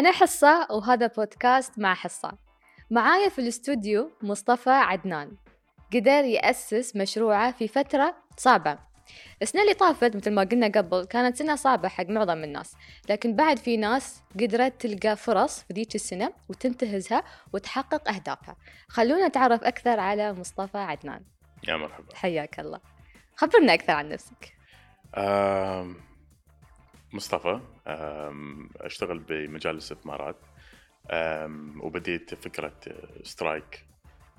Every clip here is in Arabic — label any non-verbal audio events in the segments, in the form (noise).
أنا حصة وهذا بودكاست مع حصة. معايا في الاستوديو مصطفى عدنان. قدر يأسس مشروعه في فترة صعبة. السنة اللي طافت مثل ما قلنا قبل كانت سنة صعبة حق معظم الناس لكن بعد في ناس قدرت تلقى فرص في ذيك السنة وتنتهزها وتحقق أهدافها. خلونا نتعرف أكثر على مصطفى عدنان. يا مرحبا. حياك الله. خبرنا أكثر عن نفسك. آم، مصطفى أشتغل بمجال الاستثمارات. وبديت فكرة سترايك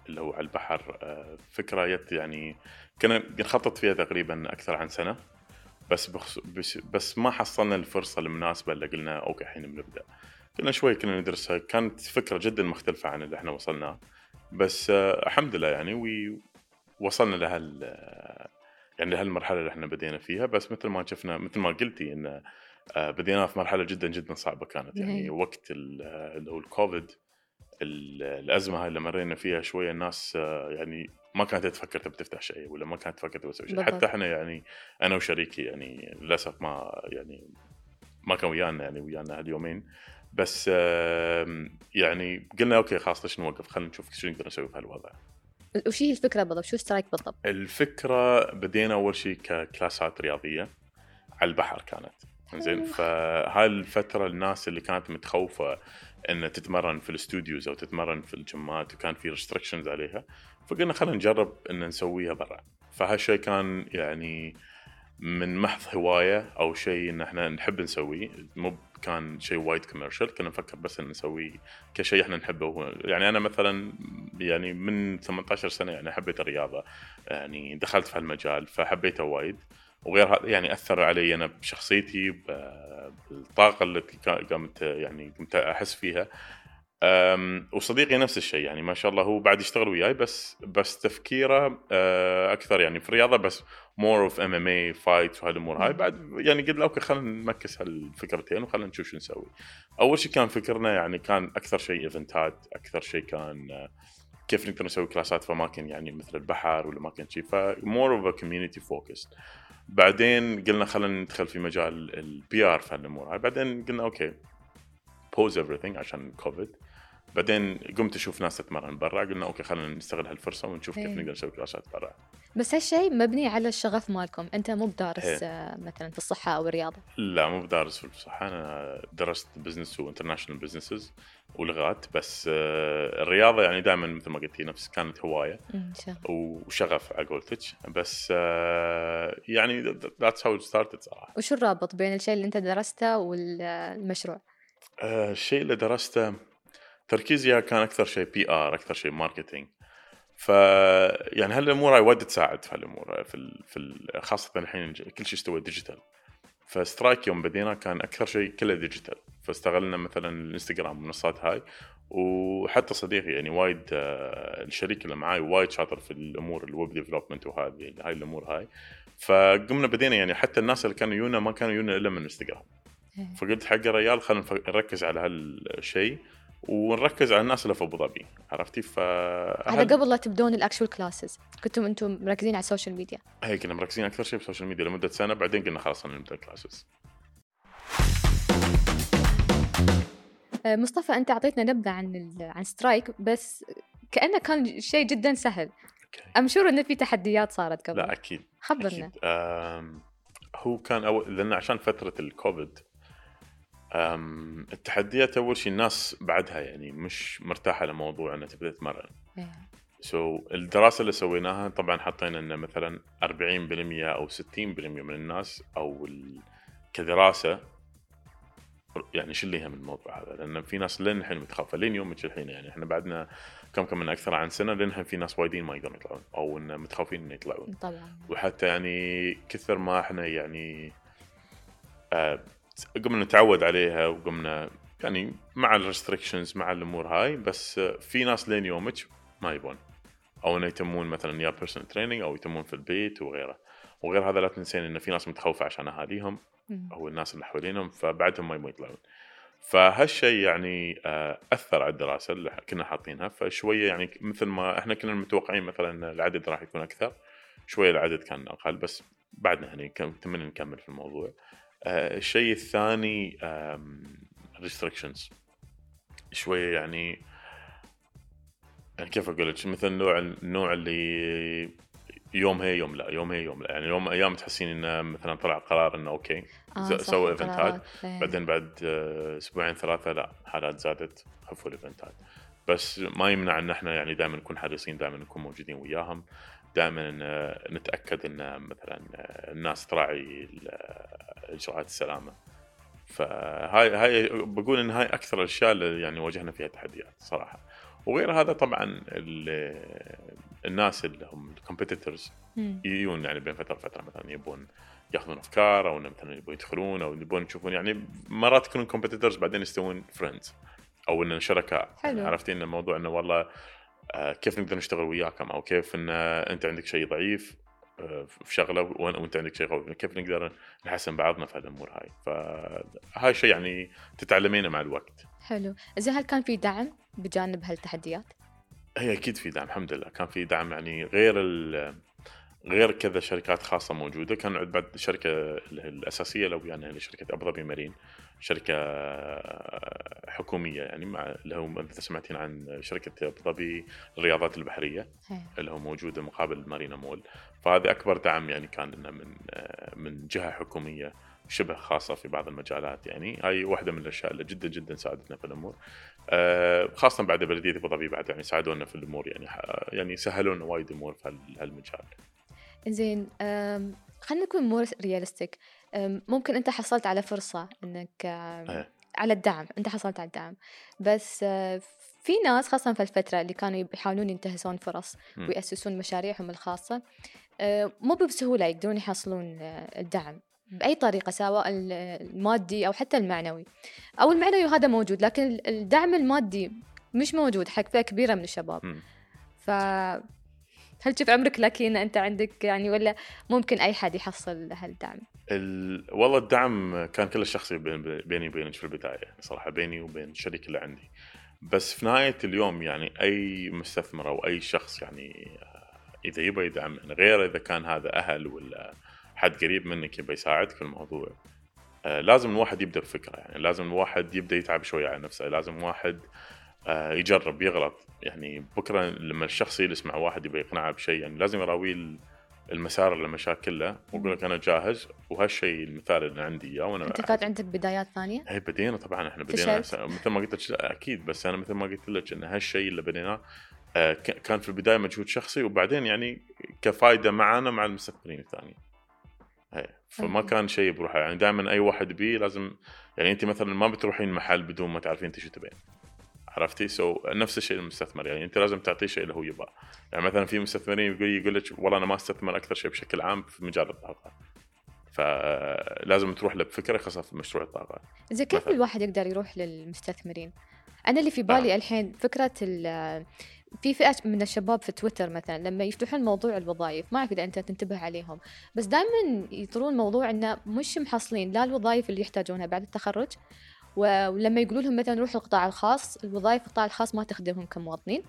اللي هو على البحر. آه، فكرة يعني كنا نخطط فيها تقريبا أكثر عن سنة بس. بس, بس ما حصلنا الفرصة المناسبة اللي قلنا okay الحين بنبدأ. كنا شوي كنا ندرسها كانت فكرة جدا مختلفة عن اللي إحنا وصلناه بس آه، الحمد لله يعني ووصلنا لهال يعني لهالمرحلة اللي إحنا بدينا فيها. بس مثل ما شفنا مثل ما قلتي إن آه، بدينا في مرحلة جدا جدا صعبة كانت. يعني. وقت ال- اللي هو الكوفيد ال- الأزمة هاي اللي مرينا فيها شوية الناس آه، يعني ما كانت تفكر تبي تفتح شيء ولا ما كانت تفكر تبي تسوي شيء. حتى إحنا يعني أنا وشريكي يعني للأسف ما يعني ما كان ويانا يعني ويانا هاليومين. بس يعني قلنا أوكي خلاص ليش نوقف؟ خلينا نشوف شو نقدر نسوي بهالوضع وش هي الفكرة بالضبط؟ شو سترايك بالضبط؟ الفكرة بدينا أول شيء ككلاسات رياضية على البحر كانت. زين حلو. فهاي الفترة الناس اللي كانت متخوفة إن تتمرن في ال studios أو تتمرن في الجيمات وكان في restrictions عليها فقلنا خلينا نجرب إن نسويها برا. فهالشيء كان يعني من محض هواية أو شيء إن إحنا نحب نسويه؟ مو كان شيء وايد commercial كنا نفكر بس إن نسويه كشيء إحنا نحبه. يعني أنا مثلا يعني من 18 سنة يعني حبيت الرياضة يعني دخلت في هالمجال فحبيته وايد. وغير هذا يعني أثر علي أنا بشخصيتي بالطاقة التي كا- قامت يعني قمت أحس فيها وصديقي نفس الشيء يعني ما شاء الله هو بعد يشتغل وياي بس بس تفكيره أه، أكثر يعني في الرياضة بس more of MMA fight وهالأمور هاي. بعد يعني قلنا okay خلينا نمكس هالفكرتين وخلينا نشوف شو نسوي. أول شيء كان فكرنا يعني كان أكثر شيء events ات أكثر شيء كان كيف نقدر نسوي class ات في أماكن يعني مثل البحر ولا أماكن شيء ف more of community focus بعدين قلنا خلينا ندخل في مجال ال PR في هالأمور. هاي بعدين قلنا okay pause everything عشان كوفيد بعدين قمت أشوف ناس تتمرن برا قلنا okay خلينا نستغل هالفرصة ونشوف كيف إيه. نقدر نسوي class ات برا. بس هالشيء مبني على الشغف مالكم. أنت مو إيه. بدارس آه، مثلا في الصحة أو الرياضة؟ لا مو بدارس في الصحة. أنا درست business و international business ولغات بس آه، الرياضة يعني دائما مثل ما قلتي نفس كانت شاء الله. وشغف على قولتك. بس آه، يعني that's how started صراحة. وشو الرابط بين الشيء اللي أنت درسته والمشروع؟ الشيء اللي درسته تركيزي كان أكثر شيء PR أكثر شيء marketing ف يعني هالأمور هاي وايد تساعد في هالأمور في ال... في ال... خاصة الحين كل شيء استوى digital ف Strike يوم بدينا كان أكثر شيء كله digital فاستغلنا مثلا الإنستغرام والمنصات هاي وحتى صديقي يعني وايد الشريك اللي معاي وايد شاطر في الأمور ال web development وهذه هاي الأمور هاي. فقمنا بدينا يعني حتى الناس اللي كانوا يونا ما كانوا يونا إلا من إنستغرام. إيه. فقلت حق الريال خلينا نركز على هالشيء. ونركز على الناس اللي في أبو ظبي عرفتي؟ ف هذا قبل لا تبدون ال actual classes كنتم أنتم مركزين على ال social media هي كنا مركزين أكثر شيء بال social media لمدة سنة بعدين قلنا خلاص نبدأ classes آه، مصطفى أنت أعطيتنا نبذة عن ال- عن Strike بس كأنه كان شيء جدا سهل. I'm sure انه في تحديات صارت قبل؟ لا أكيد. خبرنا. أكيد. أم هو كان اول لأن عشان فترة الكوفيد التحديات أول شيء الناس بعدها يعني مش مرتاحة لموضوع أنها تبدأ تتمرن إيه. سو so, الدراسة اللي سويناها طبعا حطينا إن مثلا 40% أو 60% من الناس أو. كدراسة يعني شو اللي يهم الموضوع هذا لأن في ناس لين الحين متخوفه لين يومك الحين يعني إحنا بعدنا كم كم من أكثر عن سنة لين الحين في ناس وايدين ما يقدرون يطلعون أو إن متخوفين إنه يطلعون طبعا وحتى يعني كثر ما إحنا يعني آه قمنا نتعود عليها وقمنا يعني مع ال restrictions مع الأمور هاي بس في ناس لين يومك ما يبون. أو إنه يتمون مثلا يا personal training أو يتمون في البيت وغيره. وغير هذا لا تنسين إن في ناس متخوفة عشان أهاليهم. أو الناس اللي حوالينهم فبعدهم ما يبون يطلعون. فهالشيء يعني آه، أثر على الدراسة اللي كنا حاطينها. فشوية يعني مثل ما إحنا كنا متوقعين مثلا إن العدد راح يكون أكثر شوية العدد كان أقل بس بعدنا يعني كم- تمنى نكمل في الموضوع. الشيء الثاني restrictions شوية يعني يعني كيف أقول لك؟ مثل النوع النوع اللي يوم هي يوم لا يوم هي يوم لا. يعني يوم أيام تحسين إنه مثلا طلع قرار إنه okay آه سووا events ات. بعدين بعد آه، أسبوعين ثلاثة لا حالات زادت خفوا ال events ات بس ما يمنع إن إحنا يعني دائما نكون حريصين دائما نكون موجودين وياهم. دائما آه، نتأكد إن مثلا آه، الناس تراعي آه، إجراءات السلامة. فهاي هاي بقول إن هاي أكثر الأشياء اللي يعني واجهنا فيها تحديات صراحة. وغير هذا طبعا ال- الناس اللي هم ال competitors. يجون يعني بين فترة وفترة مثلا يبون يأخذون أفكار أو مثلا يبون يدخلون أو يبون يشوفون. يعني مرات يكونون competitors بعدين يستوون friends أو إن شركاء. حلو. يعني عرفتي إن الموضوع إنه والله آه، كيف نقدر نشتغل وياكم؟ أو كيف إن آه، أنت عندك شيء ضعيف؟ في شغلة وأنت عندك شيء قوي كيف نقدر نحسن بعضنا في هالامور هاي؟ فهاي شيء يعني تتعلمينه مع الوقت. حلو. زين هل كان في دعم بجانب هالتحديات؟ هي أكيد في دعم الحمد لله. كان في دعم يعني غير ال غير كذا شركات خاصة موجودة. كان بعد الشركة الأساسية ويانا اللي شركة أبو ظبي مارين. شركة حكومية يعني مع اللي هو مثل سمعتين عن شركة أبو ظبي للرياضات البحرية إيه. اللي هو موجودة مقابل مارينا مول. فهذا أكبر دعم يعني كان لنا من من جهة حكومية شبه خاصة في بعض المجالات يعني. هاي واحدة من الأشياء اللي جدا جدا ساعدتنا في الأمور. آه، خاصة بعد بلدية أبو ظبي بعد يعني ساعدونا في الأمور يعني يعني سهلوا لنا وايد أمور في هال- هالمجال. زين خلينا نكون more realistic ممكن أنت حصلت على فرصة إنك. على الدعم أنت حصلت على الدعم بس أه، في ناس خاصة في الفترة اللي كانوا يحاولون ينتهزون فرص. ويأسسون مشاريعهم الخاصة أه، مو بسهولة يقدرون يحصلون أه، الدعم بأي طريقة سواء ال- المادي أو حتى المعنوي أو المعنوي هذا موجود لكن ال- الدعم المادي مش موجود حق فئة كبيرة من الشباب. ف هل تشوف عمرك لكي ان أنت عندك يعني ولا ممكن أي حد يحصل هالدعم؟ ال... والله الدعم كان كله شخصي بين... بيني وبينك في البداية صراحة بيني وبين الشريك اللي عندي. بس في نهاية اليوم يعني أي مستثمر أو أي شخص يعني آه، إذا يبغى يدعم غير إذا كان هذا أهل ولا حد قريب منك يبغى يساعدك في الموضوع آه، لازم الواحد يبدأ بفكرة يعني لازم الواحد يبدأ يتعب شوية على نفسه لازم واحد آه، يجرب يغلط يعني بكرة لما الشخص يجلس مع واحد يبغى يقنعه بشيء يعني لازم يراويه ال- المسار اللي مشاه كله ويقول لك أنا جاهز وهالشيء المثال اللي عندي إياه وأنا أنت كانت عندك بدايات ثانية هي بدينا طبعا إحنا بدينا؟ مثل ما قلت لك أكيد بس أنا مثل ما قلت لك إن هالشيء اللي بديناه آه، كان في البداية مجهود شخصي وبعدين يعني كفائده معنا مع المستثمرين الثانيين. فما. كان شيء بروحه يعني دائما أي واحد بيه لازم يعني أنت مثلا ما بتروحين محل بدون ما تعرفين إنت شو تبين. عرفتي؟ سو نفس الشيء المستثمر يعني أنت لازم تعطيه شيء اللي هو يبغاه. يعني مثلا في مستثمرين يقول يقول لك والله أنا ما أستثمر أكثر شيء بشكل عام في مجال الطاقة. فلازم تروح له بفكره خاصة في مشروع الطاقة. زين كيف مثلاً. الواحد يقدر يروح للمستثمرين أنا اللي في بالي نعم. الحين فكرة ال- في فئة من الشباب في تويتر مثلا لما يفتحون موضوع الوظائف ما أعرف إذا أنت تنتبه عليهم بس دائما يطرون موضوع إنه مش محصلين لا الوظائف اللي يحتاجونها بعد التخرج ولما يقولوا لهم مثلا روحوا القطاع الخاص الوظائف القطاع الخاص ما تخدمهم كمواطنين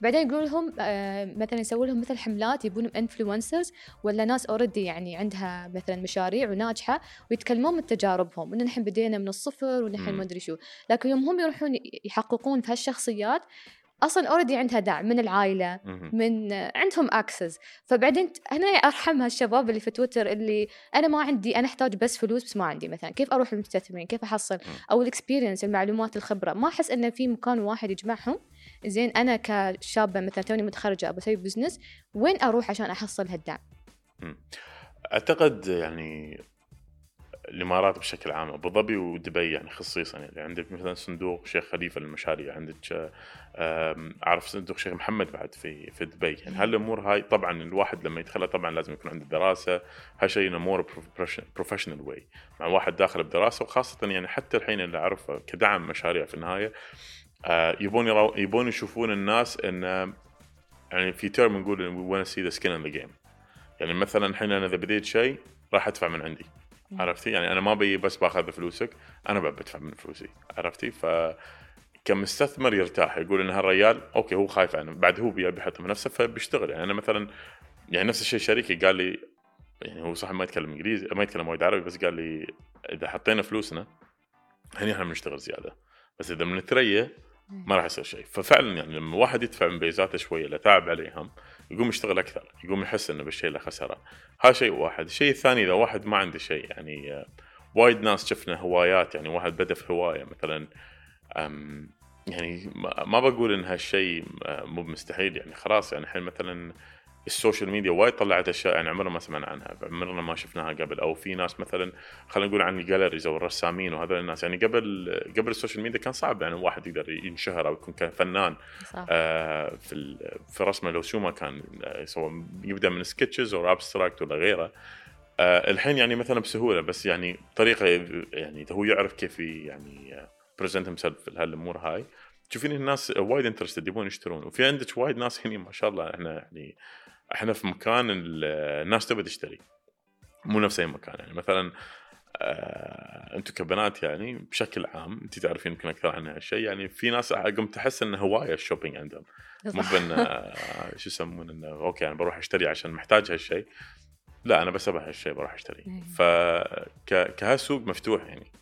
وبعدين يقولوا لهم آه، مثلا يسووا لهم مثل حملات يبون انفلونسرز ولا ناس already يعني عندها مثلا مشاريع وناجحة ويتكلمون من تجاربهم إن نحن بدينا من الصفر ونحن. ما أدري شو لكن يوم هم يروحون يحققون في هالشخصيات أصلا already عندها دعم من العائلة. من عندهم access فبعدين أنا أرحم هالشباب اللي في تويتر اللي أنا ما عندي أنا أحتاج بس فلوس بس ما عندي مثلا. كيف أروح للمستثمرين؟ كيف أحصل؟ أو ال experience المعلومات الخبرة. ما أحس انه في مكان واحد يجمعهم. زين أنا كشابة مثلا توني متخرجة ابى أسوي business وين أروح عشان أحصل هالدعم؟ أعتقد يعني الإمارات بشكل عام أبو ظبي ودبي يعني خصيصا. يعني عندك مثلا صندوق شيخ خليفة للمشاريع عندك اعرف صندوق شيخ محمد بعد في في دبي. يعني هالامور هاي طبعا الواحد لما يدخلها طبعا لازم يكون عنده دراسة. هالشيء more professional way مع واحد داخل بدراسة وخاصة يعني حتى الحين اللي أعرفه كدعم مشاريع في النهاية آه، يبون يرو- يبون يشوفون الناس إن يعني في term نقول we wanna see the skin in the game. يعني مثلا الحين أنا إذا بديت شيء راح أدفع من عندي. عرفتي؟ يعني أنا ما بي بس باخذ فلوسك أنا بدفع من فلوسي. عرفتي؟ ف كمستثمر يرتاح يقول إن هالريال okay هو خايف عنه بعد هو بي- بيحط من نفسه فبيشتغل. يعني أنا مثلا يعني نفس الشيء شريكي قال لي يعني هو صح ما يتكلم إنجليزي ما يتكلم وايد عربي بس قال لي إذا حطينا فلوسنا هني إحنا بنشتغل زيادة. بس إذا بنتريا ما راح يصير شيء. ففعلا يعني لما الواحد يدفع من بيزاته شوية لا تعب عليهم يقوم يشتغل أكثر يقوم يحس إنه بالشيء اللي خسره. هذا شيء واحد. الشيء الثاني إذا واحد ما عنده شيء يعني آه، وايد ناس شفنا هوايات يعني واحد بدأ في هواية مثلا يعني ما ما بقول إن هالشيء آه، مو مستحيل يعني خلاص يعني الحين مثلا ال social media وايد طلعت أشياء يعني عمرنا ما سمعنا عنها. عمرنا ما شفناها قبل. أو في ناس مثلا خلينا نقول عن ال galleries أو الرسامين وهذول الناس. يعني قبل قبل ال social media كان صعب. يعني الواحد يقدر ينشهر أو يكون فنان. صح. آه في في رسمه لو شو ما كان آه، سواء يبدأ من sketches أو abstract ولا غيره. آه الحين يعني مثلا بسهولة. بس يعني طريقة يعني هو يعرف كيف يعني present himself في هالامور هاي. تشوفين الناس وايد interested يبون يشترون. وفي عندك وايد ناس هنا ما شاء الله إحنا يعني إحنا في مكان ال- الناس تبي تشتري. مو نفس أي مكان يعني. مثلا آه أنتم كبنات يعني بشكل عام انت تعرفين يمكن أكثر عن هالشيء يعني في ناس قمت تحس انه هواية ال shopping عندهم. مو. been آه، شو يسمون إنه أوكي أنا بروح أشتري عشان محتاج هالشيء. لا أنا بس أبغى هالشيء بروح اشتريه إيه. ف ك- كهالسوق مفتوح يعني.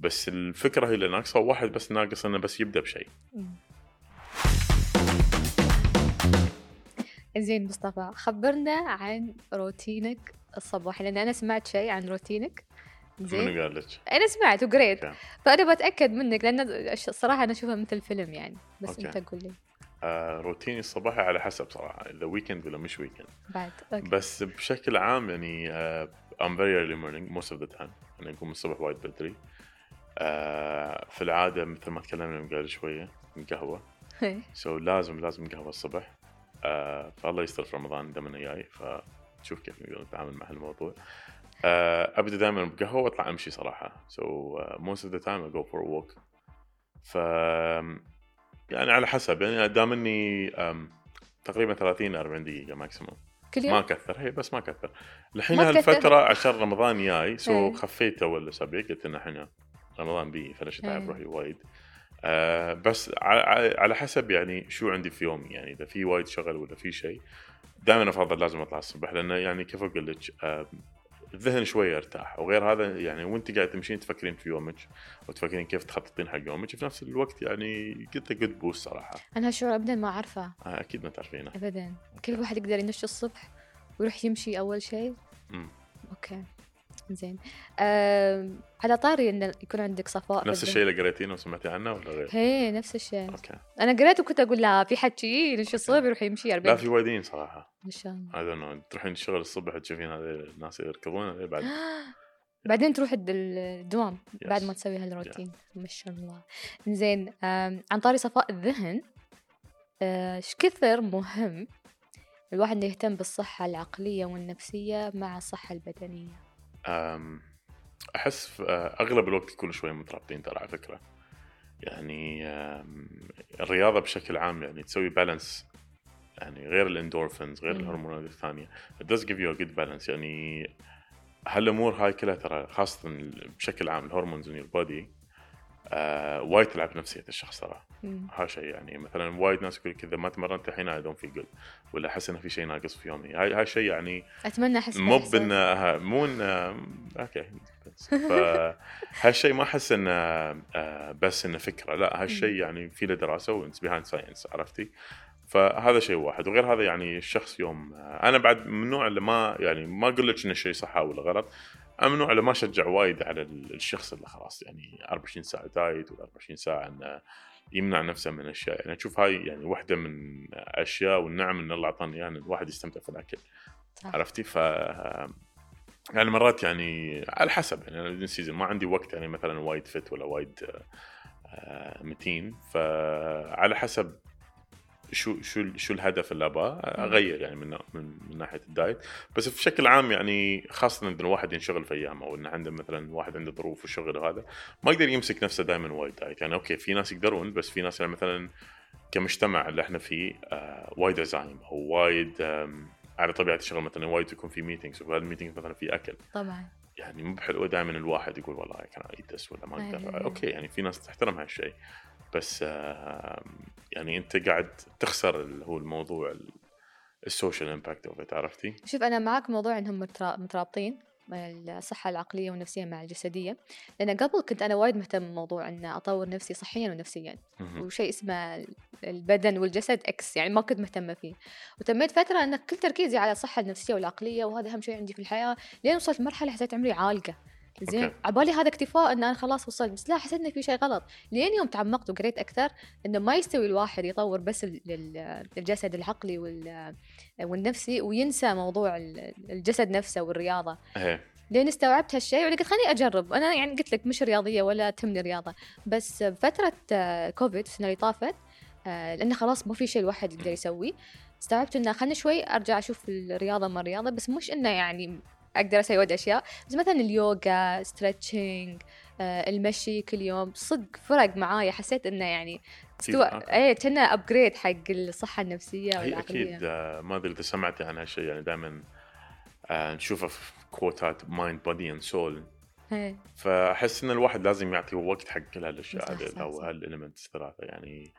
بس الفكرة هي اللي ناقصة واحد بس ناقص إنه بس يبدأ بشيء. زين مصطفى خبرنا عن روتينك الصباحي لأن أنا سمعت شيء عن روتينك. زين. قال لك؟ أنا سمعت وقريت أوكي. فأنا بتأكد منك لأن الصراحه أنا أشوفها مثل فيلم يعني بس أوكي. أنت قول لي. آه روتيني الصباحي على حسب صراحة اذا weekend ولا مش weekend بعد أوكي. بس بشكل عام يعني I'm very early morning most of the time. أنا أقوم الصبح وايد بدري. uh, في العادة مثل ما تكلمنا من قبل شوية قهوة. so so لازم لازم قهوة الصبح. uh, فالله يستر في رمضان دمنا جاي فنشوف كيف نقدر نتعامل مع هالموضوع. uh, أبدأ دائما بقهوة وأطلع أمشي صراحة. Of the time I go for a walk. ف يعني على حسب يعني دام إني تقريبا 30 40 دقيقة maximum كل ما يوم كثر هي بس ما كثر. الحين ما. هالفترة عشان رمضان جاي so إيه. خفيت اول الاسابيع قلت إنه الحين رمضان بي فليش اتعب إيه. روحي وايد. آه بس على, على حسب يعني شو عندي في يومي يعني إذا في وايد شغل ولا في شيء دائما أفضل لازم أطلع الصبح لأنه يعني كيف أقول لك آه الذهن شوي يرتاح وغير هذا يعني وأنت قاعد تمشين تفكرين في يومك وتفكرين كيف تخططين حق يومك في نفس الوقت يعني قلت good boost صراحة. أنا هالشعور ابدا ما أعرفه. آه أكيد ما تعرفينه. ابدا. كل واحد يقدر ينش الصبح ويروح يمشي أول شيء. أوكي. زين. آم، على طاري إن يكون عندك صفاء نفس. الشيء اللي قريتينه وسمعتي عنه ولا غير؟ هي نفس الشيء. أوكي. أنا قريت وكنت أقول لا في حد شي ينش الصبح يروح يمشي 40 لا في وايدين صراحة. ما شاء الله. Don't know. تروحين الشغل الصبح تشوفين هذه الناس يركضون بعد. (gasps) بعدين تروح الد- الدوام بعد ما Yes. تسوي هالروتين. ما شاء الله. زين عن طاري صفاء الذهن آه، إيش كثر مهم الواحد إنه يهتم بالصحة العقلية والنفسية مع الصحة البدنية؟ أحس في آه، أغلب الوقت يكونوا شوي مترابطين ترى على فكرة. يعني الرياضة بشكل عام يعني تسوي بالانس يعني غير الاندورفينز غير. الهرمونات الثانية. It does give you a good balance. يعني هالأمور هاي كلها ترى خاصة بشكل عام الهرمونز in your body آه وايد تلعب نفسيه الشخص ترى. ها شيء يعني مثلا وايد ناس يقول لك اذا ما تمرنت الحين I don't feel good ولا أحس إنه في شيء ناقص في يومي. هاي هاي شيء يعني أتمنى أحس مو. بان مو ان أوكي فهالشيء (laughs) ما أحس إنه آه، بس إنه فكرة. لا هالشيء يعني في له دراسة وإنس behind science عرفتي؟ فهذا شيء واحد. وغير هذا يعني الشخص يوم آه، أنا بعد من النوع اللي ما يعني ما أقول لك انه شيء صح ولا غلط النوع اللي ما اشجع وايد على ال- الشخص اللي خلاص يعني 24 ساعة diet ولا 24 ساعة إنه يمنع نفسه من أشياء. يعني أشوف هاي يعني واحدة من أشياء والنعم إن الله أعطاني إياها إن الواحد يستمتع في الأكل. صح. عرفتي؟ ف يعني مرات يعني على حسب يعني أنا season ما عندي وقت يعني مثلا وايد fit ولا وايد آه، متين. فعلى حسب شو شو شو الهدف اللي أبغاه أغير يعني من من, من ناحية ال diet. بس بشكل عام يعني خاصة ان الواحد ينشغل في أيامه أو إنه عنده مثلا واحد عنده ظروف وشغل وهذا ما يقدر يمسك نفسه دائما وايد. diet يعني أوكي في ناس يقدرون بس في ناس يعني مثلا كمجتمع اللي إحنا فيه آه وايد عزايم أو وايد على طبيعة الشغل مثلا وايد يكون في meetings وهال meeting مثلا في أكل. طبعا. يعني مو بحلو دائما الواحد يقول والله كان ايت ولا ما. أقدر. أوكي يعني في ناس تحترم هالشيء. بس يعني انت قاعد تخسر اللي هو الموضوع ال social impact of عرفتي؟ شوف أنا معك موضوع إنهم مترا- مترابطين الصحة العقلية والنفسية مع الجسدية. لأن قبل كنت أنا وايد مهتم بموضوع أن أطور نفسي صحيا ونفسيا. وشيء اسمه البدن والجسد إكس يعني ما كنت مهتمة فيه. وتميت فترة إن كل تركيزي على الصحة النفسية والعقلية وهذا أهم شيء عندي في الحياة. لين وصلت مرحلة حسيت عمري عالقة. زين. عبالي هذا اكتفاء إن أنا خلاص وصلت بس لا حسيت انه في شيء غلط. لين يوم تعمقت وقريت أكثر إنه ما يستوي الواحد يطور بس ال- ال- الجسد العقلي وال- والنفسي وينسى موضوع ال- الجسد نفسه والرياضة. إيه. لين استوعبت هالشيء وقلت خليني أجرب. أنا يعني قلت لك مش رياضية ولا تهمني رياضه بس بفتره كوفيد السنة اللي طافت آه، لأنه خلاص ما في شيء الواحد يقدر يسويه استوعبت إنه خلني شوي أرجع أشوف الرياضة ما الرياضة. بس مش إنه يعني أقدر أسوي وايد أشياء بس مثلا اليوغا stretching المشي كل يوم صدق فرق معايا حسيت إنه يعني استوى أوكي. إيه كنا upgrade حق الصحة النفسية والعقليه أكيد آه، ما أدري إذا سمعتي عن هالشيء يعني دائما نشوفه في quotات mind body and soul. فأحس إن الواحد لازم يعطي وقت حق كل هالأشياء هذه أو صح. هال elements الثلاثة يعني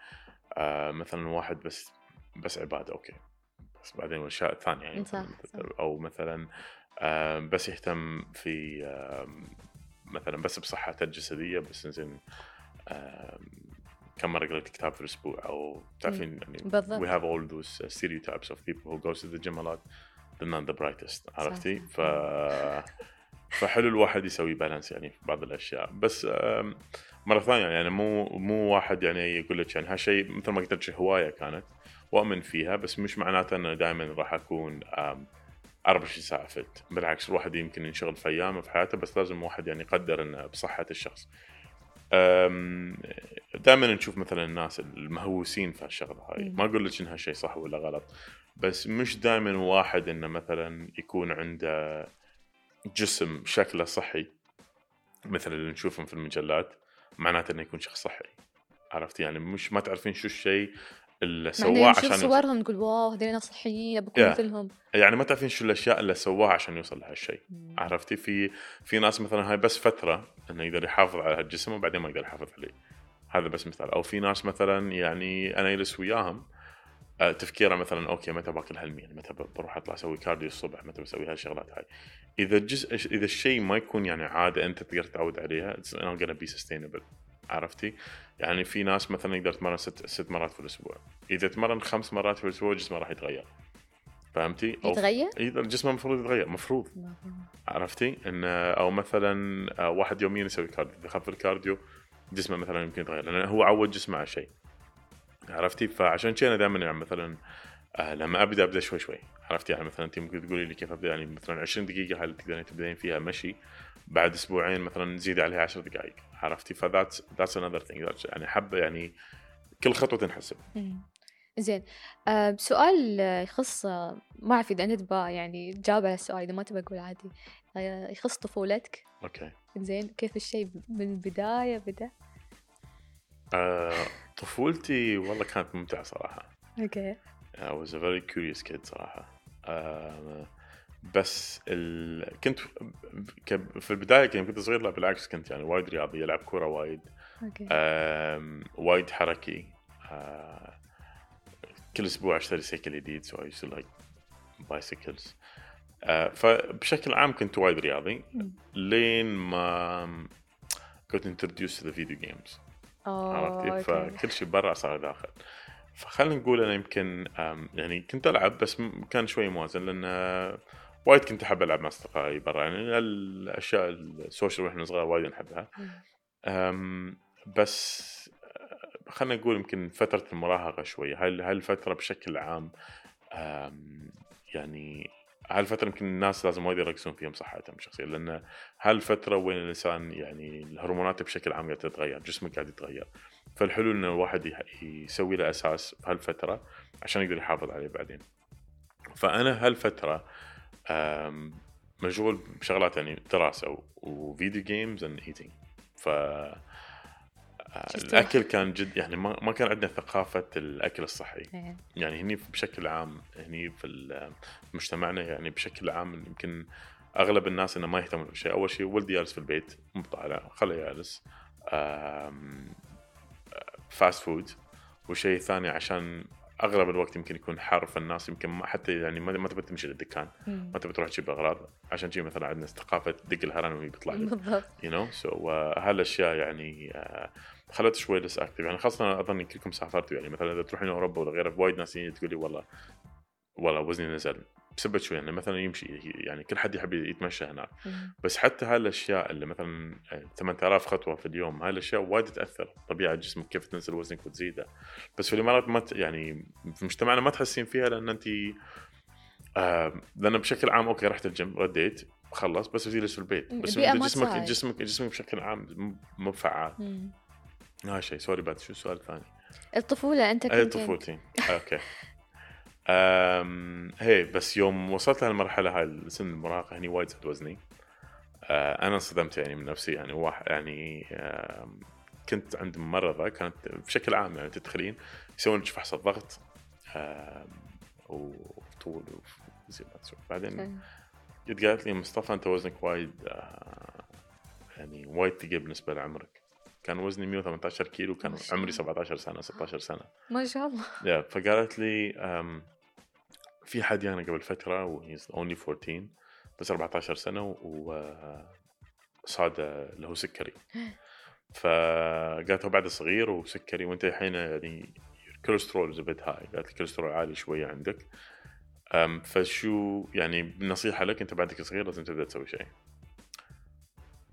آه مثلا واحد بس بس عبادة أوكي بس بعدين الاشياء الثانية يعني صح، صح. أو مثلا آه بس يهتم في مثلا بس بصحته الجسدية بس زين كم مرة قريت كتاب في الأسبوع أو تعرفين يعني بالضبط. we have all those uh, stereotypes of people who goes to the gym a lot they're not the brightest عرفتي؟ ف فحلو الواحد يسوي بالانس يعني في بعض الأشياء بس مرة ثانية يعني مو مو واحد يعني يقول لك يعني هالشيء مثل ما قلت لك هواية كانت وأؤمن فيها بس مش معناته إنه دائما راح أكون آم، 24 ساعه فت بالعكس الواحد يمكن ينشغل في أيامه في حياته بس لازم الواحد يعني يقدر إنه بصحة الشخص. دائما نشوف مثلا الناس المهووسين في هالشغلة هاي. ما أقول لك إنها شيء صح ولا غلط بس مش دائما واحد إنه مثلا يكون عنده جسم شكله صحي مثل اللي نشوفهم في المجلات معناته إنه يكون شخص صحي. عرفتي يعني مش ما تعرفين شو الشيء اللي مع إنه سواه نشوف عشان يوصل. صورهم نقول wow هذول ناس صحيين بكون Yeah. مثلهم. يعني ما تعرفين شو الأشياء اللي سواها عشان يوصل لهالشيء. عرفتي؟ في في ناس مثلا هاي بس فترة إنه يقدر يحافظ على هالجسم وبعدين ما يقدر يحافظ عليه. هذا بس مثال. أو في ناس مثلا يعني أنا جلس وياهم آه، تفكيره مثلا أوكي متى باكل هالمي يعني متى بروح أطلع أسوي cardio الصبح؟ متى بسوي هالشغلات هاي؟ إذا الجزء إذا الشيء ما يكون يعني عادة أنت تقدر تعود عليها it's not gonna be sustainable. عرفتي؟ يعني في ناس مثلا يقدر يتمرن ست, ست مرات في الأسبوع. إذا تمرن خمس مرات في الأسبوع جسمه راح يتغير. فهمتي؟ أو- يتغير؟ الجسم المفروض يتغير مفروض. عرفتي؟ you know مثلا آه، واحد يوميا يسوي cardio. إذا خف ال cardio جسمه مثلا يمكن يتغير لأن هو عود جسمه على شيء. عرفتي؟ فعشان كذا أنا دائما يعني مثلا آه، لما أبدأ أبدأ شوي شوي. عرفتي يعني مثلا أنت ممكن تقولي لي كيف أبدأ؟ يعني مثلا 20 دقيقة هل تقدرين تبدين فيها؟ مشي. بعد أسبوعين مثلا زيدي عليها 10 دقائق. عرفتي ف that's that's another thing يعني حبه يعني كل خطوة تنحسب. زين. آه سؤال آه، يخص آه، ما أعرف إذا أنت يعني تجاوب على السؤال إذا ما تبى أقول عادي. آه يخص طفولتك. okay. زين. كيف الشيء من البداية بدأ؟ آه، طفولتي والله كانت ممتعة صراحة. okay. I was a very curious kid صراحة. آه بس ال... كنت في البداية كنت صغير لا بالعكس كنت يعني وايد رياضي ألعب كورة وايد. okay. آم، وايد حركي. آه كل أسبوع أشتري سيكل جديد so I used to like bicycles. آه فبشكل عام كنت وايد رياضي مم. لين ما كنت introduced to the video games. أوه، عرفتي okay. فكل شيء برا صار داخل. فخلينا نقول أنا يمكن يعني كنت ألعب بس كان شوي موازن لأن آه، وايد كنت أحب ألعب مع أصدقائي برا. يعني الأشياء السوشيال وإحنا صغار وايد نحبها. بس آه، خلينا نقول يمكن فترة المراهقة شوي. هاي الفترة بشكل عام يعني هالفترة يمكن الناس لازم وايد يركزون فيها بصحتهم شخصيا لأن هالفترة وين الإنسان يعني الهرمونات بشكل عام قاعدة تتغير جسمه قاعد يتغير. فالحلو إن الواحد يسوي له أساس في هالفترة عشان يقدر يحافظ عليه بعدين. فأنا هالفترة أم، مشغول بشغلات يعني دراسة و video games and eating ف الأكل كان جد يعني ما ما كان عندنا ثقافة الأكل الصحي. إيه. يعني هني بشكل عام هني في مجتمعنا يعني بشكل عام يمكن أغلب الناس إنه ما يهتمون بشيء. أول شيء ولدي جالس في البيت مو طالع خله جالس fast food. والشيء الثاني عشان أغلب الوقت يمكن يكون حر فالناس يمكن ما حتى يعني ما تبي تمشي للدكان. ما تبي تروح تجيب أغراض. عشان شي مثلا عندنا ثقافة دق الهرن وهي بيطلع لك. (laughs) بالضبط. you know so هالأشياء يعني آه، خلت شوي less active يعني خاصة أظن كلكم سافرتوا يعني مثلا إذا تروحين أوروبا ولا غيره وايد ناس تقول لي والله والله وزني نزل. بسبب شوي يعني مثلا يمشي يعني كل حد يحب يتمشى هناك. بس حتى هالأشياء اللي مثلا آه، 8000 خطوة في اليوم هالأشياء وايد تأثر طبيعه جسمك كيف تنزل وزنك وتزيده. بس في الإمارات ما يعني في مجتمعنا ما تحسين فيها لأن انت آه لأن بشكل عام okay رحت الجيم رديت خلص بس بتجلس في البيت. بس جسمك. جسمك جسمك بشكل عام مو فعال. هذا شيء. sorry بعد شو السؤال الثاني؟ الطفولة أنت اي كنت طفولتي okay. أم هي بس يوم وصلت لهالمرحلة هاي سن المراهقة هني وايد زاد وزني. أه أنا انصدمت يعني من نفسي يعني واحد يعني أم، كنت عند ممرضة كانت بشكل عام يعني تدخلين يسوون لك فحص الضغط أم، وطول وزي ما تسوي. بعدين. قد قالت لي مصطفى أنت وزنك وايد آه، يعني وايد ثقيل بالنسبة لعمرك. كان وزني 118 كيلو كان عمري الله. 17 سنة 16 سنة. ما شاء الله. yeah فقالت لي في حد يعني قبل فترة و he's only 14 بس 14 سنة وصاد له سكري. (gasps) فقالت هو بعد صغير وسكري وأنت الحين يعني الكوليسترول is a bit high قالت الكوليسترول عالي شوية عندك. فشو يعني نصيحة لك أنت بعدك صغير لازم تبدأ تسوي شيء.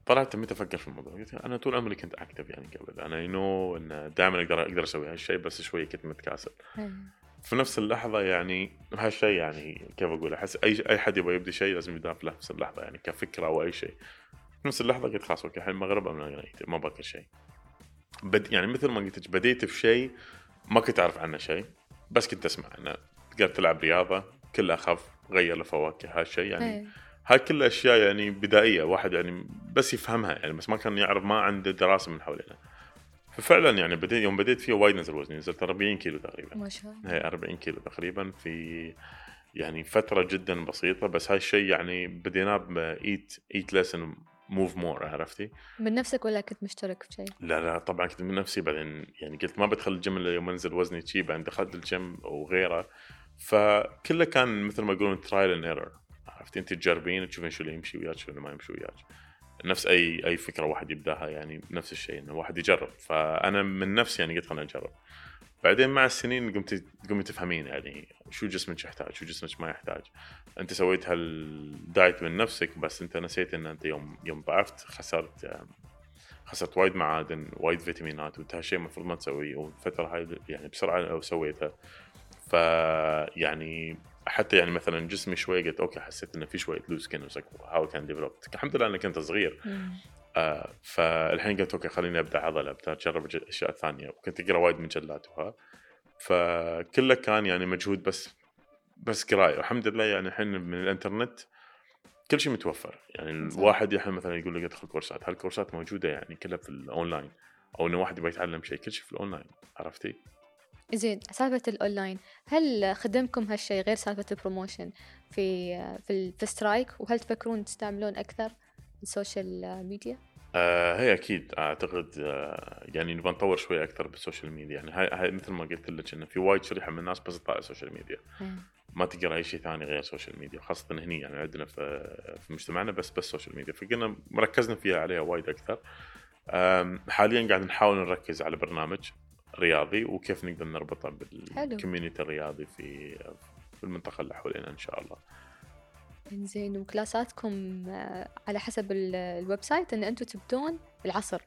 طلعت تميت أفكر في الموضوع. قلت أنا طول عمري كنت active يعني قبل أنا you know دائما أقدر أقدر أسوي هالشيء بس شوية كنت متكاسل. في نفس اللحظة يعني هالشيء يعني كيف أقول؟ أحس أي أي حد يبغى يبدا شيء لازم يبدا في نفس اللحظة يعني كفكرة أو أي شيء. في نفس اللحظة قلت خلاص okay الحين المغرب أنا ما باكل شيء. but يعني مثل ما قلت بديت في شيء ما كنت أعرف عنه شيء بس كنت أسمع. انه تقدر تلعب رياضة كلها اخف غير الفواكه هالشيء يعني. هاي كلها أشياء يعني بدائية واحد يعني بس يفهمها يعني بس ما كان يعرف ما عنده دراسة من حوالينا ففعلا يعني بديت يوم بديت فيه وايد نزل وزني نزلت 40 كيلو تقريبا. ما شاء الله. هي 40 كيلو تقريبا في يعني فترة جدا بسيطة بس هاي الشيء يعني بديناه by eat eat less and move more عرفتي؟ من نفسك ولا كنت مشترك في شيء؟ لا لا طبعا كنت من نفسي بعدين يعني قلت ما بدخل الجيم إلا يوم أنزل وزني شي بعدين دخلت الجيم وغيره. فكله كان مثل ما يقولون trial and error عرفتي انت تجربين تشوفين شو اللي يمشي وياك شو اللي ما يمشي وياك. نفس أي أي فكرة واحد يبداها يعني نفس الشيء إنه واحد يجرب. فأنا من نفسي يعني قلت خلينا نجرب. بعدين مع السنين قمت قمت تفهمين يعني شو جسمك يحتاج شو جسمك ما يحتاج. أنت سويت هال diet من نفسك بس أنت نسيت إن أنت يوم يوم ضعفت خسرت خسرت وايد معادن وايد فيتامينات وانت هالشيء المفروض ما تسويه والفترة هاي يعني بسرعة لو سويتها ف يعني حتى يعني مثلا جسمي شوي قلت okay حسيت إنه في شوية loose skin how can develop الحمد لله إني كنت صغير. آه فالحين قلت okay خليني أبدأ عضلة أبدأ اجرب أشياء ثانية. وكنت أقرأ وايد مجلات وها فكله كان يعني مجهود بس بس قراية. والحمد لله يعني الحين من الإنترنت كل شيء متوفر. يعني. الواحد الحين مثلا يقول لك ادخل كورسات. هالكورسات موجودة يعني كلها في الاونلاين أو انه واحد يبغى يتعلم شيء كل شيء في الاونلاين عرفتي؟ زين سالفة الأونلاين هل خدمكم هالشيء غير سالفة ال promotion في في, في Strike وهل تفكرون تستعملون أكثر ال social media؟ آه هي أكيد أعتقد آه يعني نبغى نطور شوي أكثر بال social media. يعني هاي, هاي مثل ما قلت لك إنه في وايد شريحة من الناس بس تطالع ال social media. ما تقرا أي شيء ثاني غير السوشيال ميديا خاصه هني. يعني عندنا في في مجتمعنا بس بس السوشيال ميديا فقلنا مركزنا فيها عليها وايد أكثر. حاليا قاعد نحاول نركز على برنامج. رياضي وكيف نقدر نربطه. بال community الرياضي في في المنطقة اللي حوالينا إن شاء الله. زين و classاتكم آه، على حسب ال- ال website إن أنتم تبدون العصر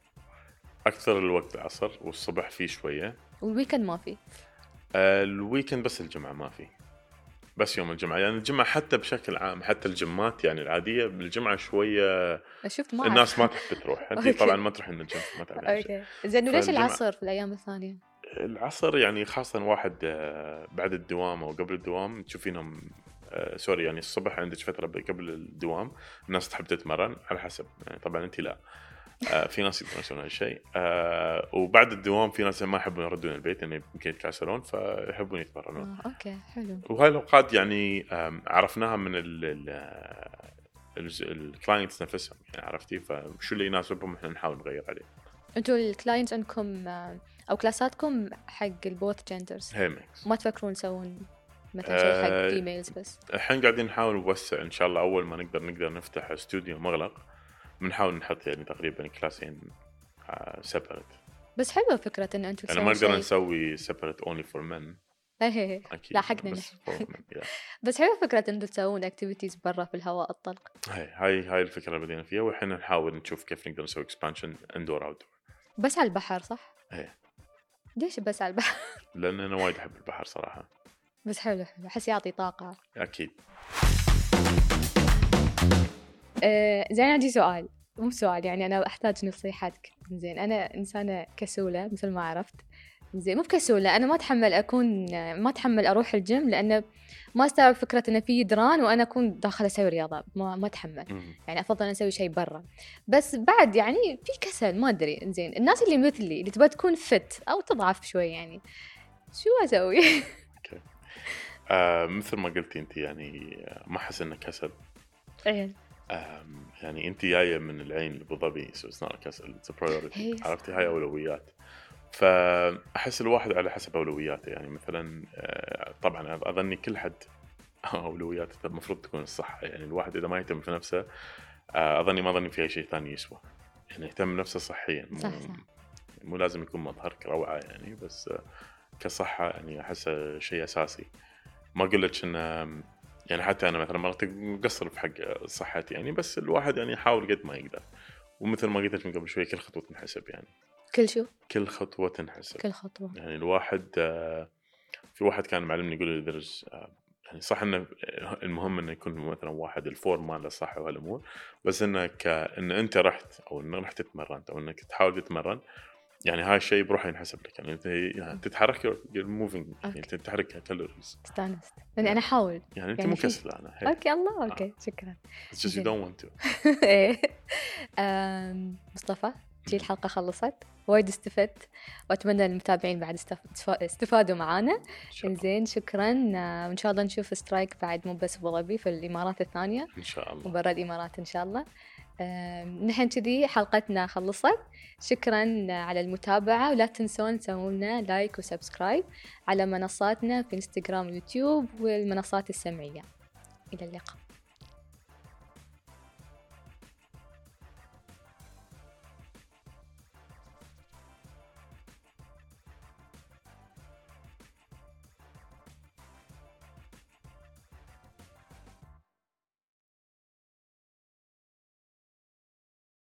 أكثر الوقت العصر والصبح فيه شوية. وال weekend ما في آه، الويكند بس الجمعة ما في بس يوم الجمعة يعني الجمعة حتى بشكل عام حتى ال gymات يعني العادية بالجمعة شوية شفت ما الناس ما. تحب تروح (laughs) انت. طبعا ما تروحين الجيم ما تعرفين. okay زين وليش العصر في الأيام الثانية؟ العصر يعني خاصة واحد آه، بعد الدوام أو قبل الدوام تشوفينهم آه، sorry يعني الصبح عندك فترة ب- قبل الدوام الناس تحب تتمرن على حسب يعني طبعا أنت لا في ناس يقدرون يسوون هالشيء. آه، وبعد الدوام في ناس ما يحبون يردون البيت يعني يمكن يتكاسلون فيحبون يتمرنون. آه، okay حلو. وهاي الأوقات يعني عرفناها من ال ال clients نفسهم يعني عرفتي؟ فشو اللي يناسبهم إحنا نحاول نغير عليه. أنتوا ال clients عندكم آه، أو classاتكم حق ال both genders هي mix ما تفكرون تسوون مثلا شيء حق آه، females بس؟ الحين قاعدين نحاول نوسع إن شاء الله أول ما نقدر نقدر نفتح استوديو مغلق. بنحاول نحط يعني تقريبا كلاسين separate بس حلوة فكرة إن أنتوا يعني ما نقدر نسوي separate only for men. إيه إيه إيه. لا حقنا بس. (laughs) بس حلوة فكرة إن أنتوا تسوون activities برا في الهواء الطلق. هاي هاي هاي الفكرة اللي بدينا فيها والحين نحاول نشوف كيف نقدر نسوي expansion indoor out بس على البحر صح؟ إيه. ليش بس على البحر؟ (laughs) لأن أنا وايد أحب البحر صراحة. بس حلو حلو. أحس يعطي طاقة. أكيد. آه زين عندي سؤال. مو سؤال يعني أنا أحتاج نصيحتك. زين أنا إنسانة كسولة مثل ما عرفت. زين مو بكسولة أنا ما أتحمل أكون ما أتحمل أروح الجيم لأنه ما أستوعب فكرة انه في جدران وأنا أكون داخله أسوي رياضة. ما ما أتحمل. يعني أفضل أسوي شيء برا. بس بعد يعني في كسل ما أدري. زين الناس اللي مثلي اللي تبغى تكون فت أو تضعف شوي يعني شو أسوي؟ آه مثل ما قلتي انت يعني آه، ما أحس إنه كسل. يعني انت جاية من العين لابو ظبي so it's not كسل it's priority عرفتي؟ هاي أولويات. فاحس الواحد على حسب أولوياته يعني مثلا آه، طبعا أظني كل حد (laughs) أولوياته المفروض تكون الصحة. يعني الواحد إذا ما يهتم في نفسه آه، أظني ما أظني في أي شيء ثاني يسوى. يعني يهتم بنفسه صحيا مو, صح، صح. مو لازم يكون مظهرك روعه يعني بس آه، كصحة يعني أحسه شيء أساسي. ما أقول لك إنه يعني حتى أنا مثلا مرات مقصر في حق صحتي يعني بس الواحد يعني يحاول قد ما يقدر. ومثل ما قلت لك من قبل شوي كل خطوة تنحسب يعني. كل شو كل خطوة تنحسب. كل خطوة. يعني الواحد آه، في واحد كان معلمني يقول لي درس آه، يعني صح إنه المهم إنه يكون مثلا واحد الفورم ماله صح وهالأمور بس إنه إن أنت رحت أو إنك رحت تتمرن أو إنك تحاول تتمرن يعني هاي الشيء بروحه ينحسب لك. يعني انت يعني تتحرك موفينج يعني أوكي. تحرك كالوريز استانست. لاني أنا أحاول. يعني أنت يعني مو في- كسلانه هي أوكي الله أوكي شكرا. It's just you don't want to. (laughs) إيه. مصطفى جي الحلقة خلصت؟ وايد استفدت. وأتمنى المتابعين بعد استف- استفادوا معانا. الله. زين شكرا. آه، وان شاء الله نشوف سترايك بعد مو بس أبو ظبي في الإمارات الثانية. إن شاء الله. وبرا الامارات إن شاء الله. نحن كذي حلقتنا خلصت. شكرا على المتابعة ولا تنسون تسوون لنا like و subscribe على منصاتنا في إنستغرام ويوتيوب والمنصات السمعية. إلى اللقاء.